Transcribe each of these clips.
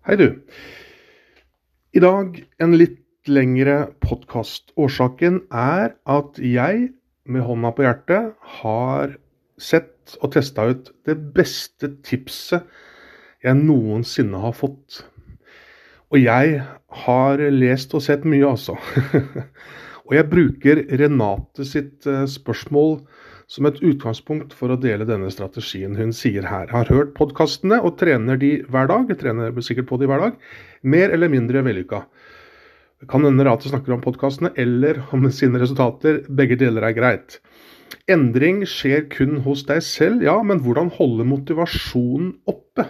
Hei, du. I dag en litt lengre podkast. Årsaken er at jeg, med hånda på hjertet, har sett og testa ut det beste tipset jeg noensinne har fått. Og jeg har lest og sett mye, altså. og jeg bruker Renate sitt eh, spørsmål som et utgangspunkt for å dele denne strategien hun sier her. Har hørt podkastene og trener de hver dag. Trener sikkert på de hver dag. Mer eller mindre vellykka. Kan hende Rate snakker om podkastene eller om sine resultater. Begge deler er greit. Endring skjer kun hos deg selv, ja, men hvordan holde motivasjonen oppe?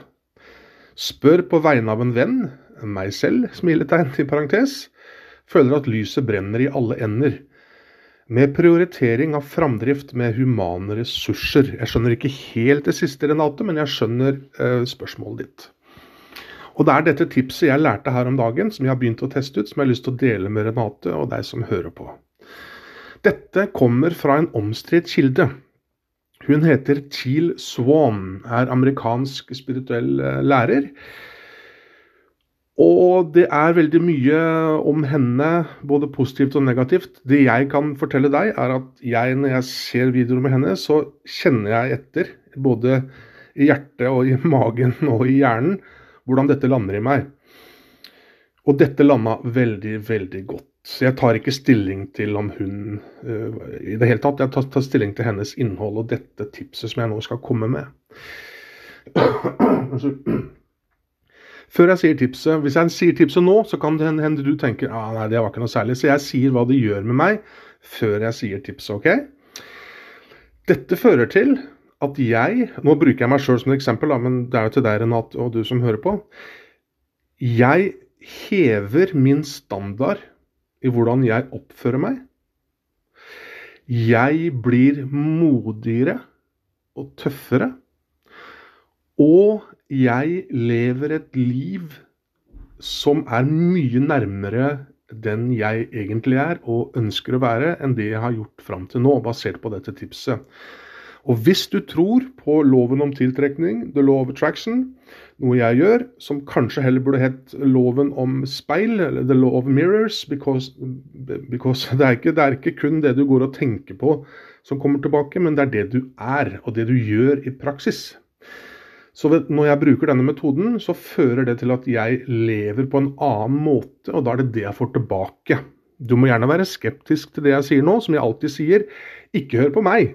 Spør på vegne av en venn, meg selv, smiletegn i parentes, føler at lyset brenner i alle ender med prioritering av framdrift med humane ressurser. Jeg skjønner ikke helt det siste, Renate, men jeg skjønner eh, spørsmålet ditt. Og Det er dette tipset jeg lærte her om dagen, som jeg har begynt å teste ut, som jeg har lyst til å dele med Renate og deg som hører på. Dette kommer fra en omstridt kilde. Hun heter Teal Swan, er amerikansk spirituell eh, lærer og det er veldig mye om henne, både positivt og negativt. Det jeg kan fortelle deg, er at jeg, når jeg ser videoer med henne, så kjenner jeg etter, både i hjertet og i magen og i hjernen, hvordan dette lander i meg. Og dette landa veldig, veldig godt. Så jeg tar ikke stilling til om hun uh, i det hele tatt. Jeg tar, tar stilling til hennes innhold og dette tipset som jeg nå skal komme med. Før jeg sier tipset, Hvis jeg sier tipset nå, så kan det hende du tenker ah, nei, det var ikke noe særlig. Så jeg sier hva det gjør med meg før jeg sier tipset. ok? Dette fører til at jeg Nå bruker jeg meg sjøl som et eksempel, men det er jo til deg, Renate, og du som hører på. Jeg hever min standard i hvordan jeg oppfører meg. Jeg blir modigere og tøffere. Og jeg lever et liv som er mye nærmere den jeg egentlig er og ønsker å være, enn det jeg har gjort fram til nå, basert på dette tipset. Og hvis du tror på loven om tiltrekning, the law of attraction, noe jeg gjør, som kanskje heller burde hett loven om speil, eller the law of mirrors, because, because det, er ikke, det, er ikke, kun det du går og tenker på som kommer tilbake, men det er det du er, og det du gjør i praksis. Så når jeg bruker denne metoden, så fører det til at jeg lever på en annen måte, og da er det det jeg får tilbake. Du må gjerne være skeptisk til det jeg sier nå, som jeg alltid sier. Ikke hør på meg.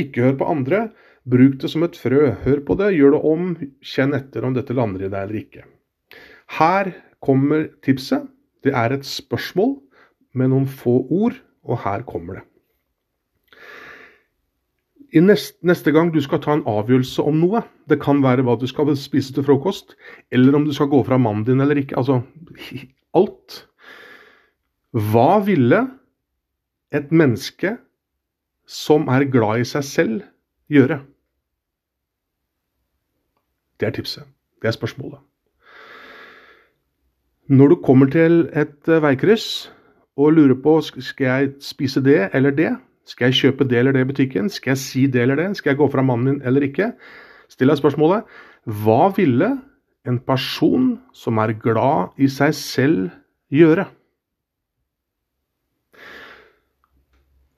Ikke hør på andre. Bruk det som et frø. Hør på det, gjør det om, kjenn etter om dette lander i deg eller ikke. Her kommer tipset. Det er et spørsmål med noen få ord, og her kommer det neste, neste, gang du skal ta en avgjørelse om noe, det kan være hva du skal spise til frokost, eller om du skal gå fra mannen din eller ikke, altså alt Hva ville et menneske som er glad i seg selv, gjøre? Det er tipset. Det er spørsmålet. Når du kommer til et eh, veikryss og lurer på skal jeg spise det eller det, skal jeg kjøpe det eller det i butikken? Skal jeg si det eller det? Skal jeg gå fra mannen min eller ikke? Still deg spørsmålet hva ville en person som er glad i seg selv, gjøre?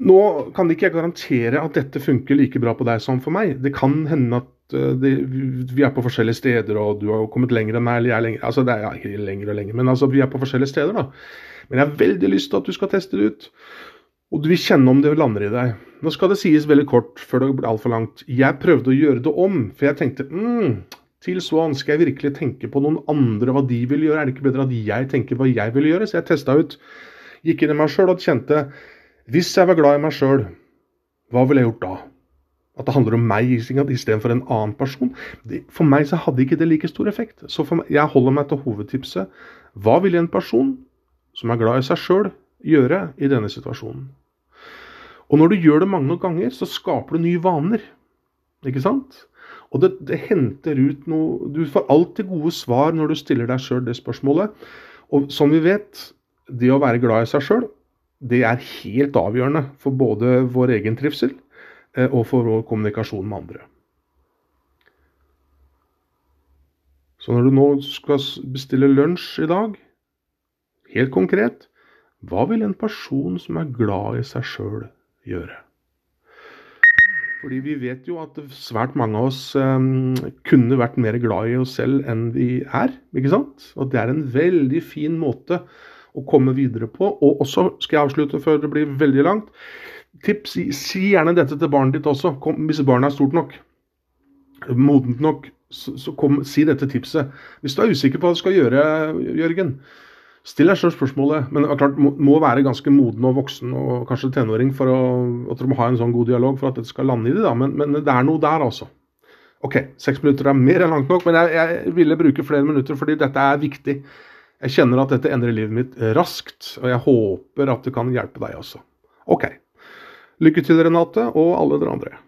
Nå kan ikke jeg garantere at dette funker like bra på deg som for meg. Det kan hende at uh, det, vi er på forskjellige steder, og du har kommet lenger enn meg. eller jeg lenger, altså det er ja, ikke lenger og lenger, men altså, vi er på forskjellige steder. da. Men jeg har veldig lyst til at du skal teste det ut. Og du vil kjenne om det lander i deg. Nå skal det sies veldig kort før det blir altfor langt. Jeg prøvde å gjøre det om, for jeg tenkte mm, til Swan, skal jeg virkelig tenke på noen andre, hva de vil gjøre? Er det ikke bedre at jeg tenker hva jeg vil gjøre? Så jeg testa ut. Gikk inn i meg sjøl og kjente Hvis jeg var glad i meg sjøl, hva ville jeg gjort da? At det handler om meg istedenfor en annen person. For meg så hadde ikke det like stor effekt. Så meg, jeg holder meg til hovedtipset. Hva vil en person som er glad i seg sjøl, gjøre i denne situasjonen? Og når du gjør det mange ganger, så skaper du nye vaner. Ikke sant? Og det, det henter ut noe Du får alltid gode svar når du stiller deg sjøl det spørsmålet. Og som vi vet, det å være glad i seg sjøl, det er helt avgjørende for både vår egen trivsel eh, og for vår kommunikasjon med andre. Så når du nå skal bestille lunsj i dag, helt konkret, hva vil en person som er glad i seg sjøl, gjøre? Fordi vi vet jo at svært mange av oss um, kunne vært mer glad i oss selv enn vi er. ikke sant? Og det er en veldig fin måte å komme videre på. Og også, skal jeg avslutte før det blir veldig langt, tips, si, gjerne dette til barnet ditt også, kom, hvis barnet er stort nok. Modent nok, så, så kom, si dette tipset. Hvis du er usikker på hva du skal gjøre, Jørgen, Still deg selv spørsmålet, men klart må være ganske moden og voksen og kanskje tenåring for å, at du må ha en sånn god dialog for at dette skal lande i det. da, men, men, det er noe der, altså. OK, seks minutter er mer enn langt nok, men jeg, jeg, ville bruke flere minutter fordi dette er viktig. Jeg kjenner at dette endrer livet mitt raskt, og jeg håper at det kan hjelpe deg også. OK. Lykke til, Renate, og alle dere andre.